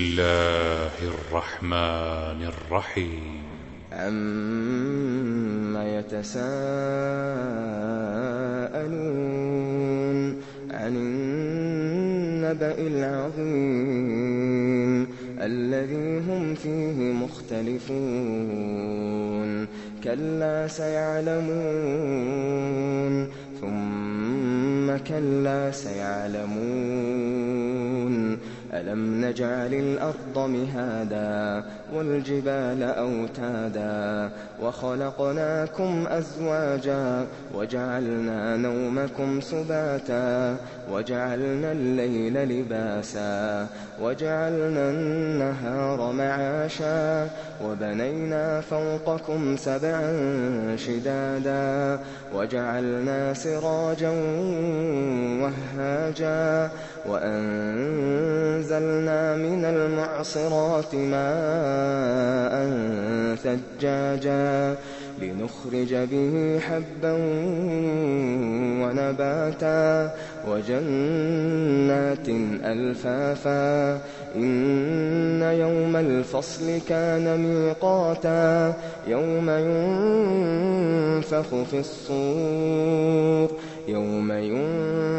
الله الرحمن الرحيم. عم يتساءلون عن النبأ العظيم الذي هم فيه مختلفون كلا سيعلمون ثم كلا سيعلمون ألم نجعل الأرض مهادا والجبال أوتادا وخلقناكم أزواجا وجعلنا نومكم سباتا وجعلنا الليل لباسا وجعلنا النهار معاشا وبنينا فوقكم سبعا شدادا وجعلنا سراجا وهاجا وأنزلنا من المعصرات ماء ثجاجا لنخرج به حبا ونباتا وجنات ألفافا إن يوم الفصل كان ميقاتا يوم ينفخ في الصور يوم ينفخ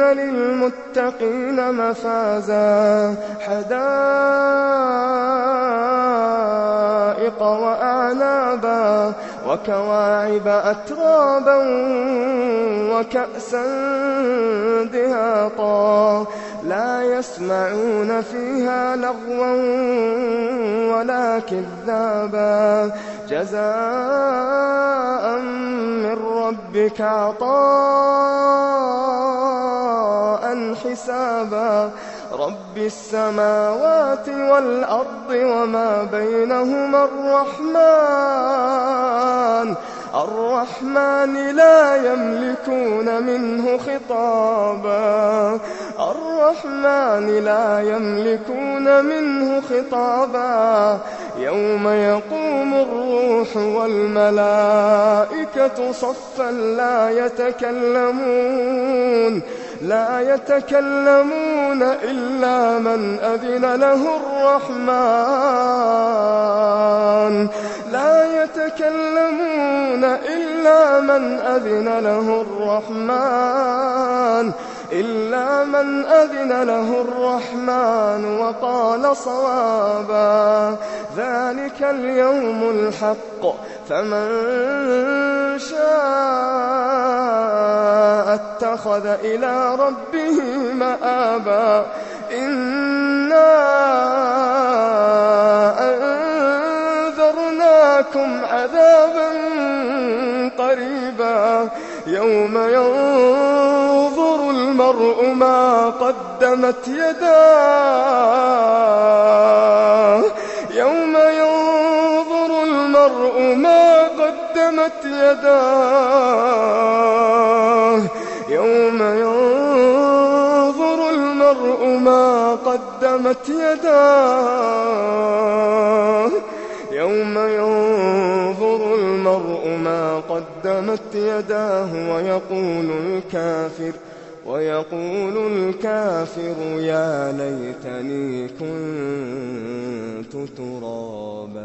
للمتقين مفازا. حدائق وأعنابا وكواعب أترابا وكأسا دهاقا. لا يسمعون فيها لغوا كذابا. جزاء من ربك عطاء حسابا. رب السماوات والأرض وما بينهما الرحمن. الرحمن لا يملكون منه خطابا. الرحمن لا يملكون منه خطابا. يوم يقوم الروح والملائكة صفا لا يتكلمون. لا يتكلمون إلا من أذن له الرحمن. يتكلمون إلا من أذن له الرحمن إلا من أذن له الرحمن وقال صوابا. ذلك اليوم الحق فمن شاء اتخذ إلى ربه مآبا. إنا أنذرناكم عذابا قريبا. يوم ينظر المرء ما قدمت يداه. يوم ينظر المرء ما قدمت يداه. يوم ينظر المرء ما قدمت يداه. وبرمت يداه ويقول الكافر ويقول الكافر يا ليتني كنت ترابا.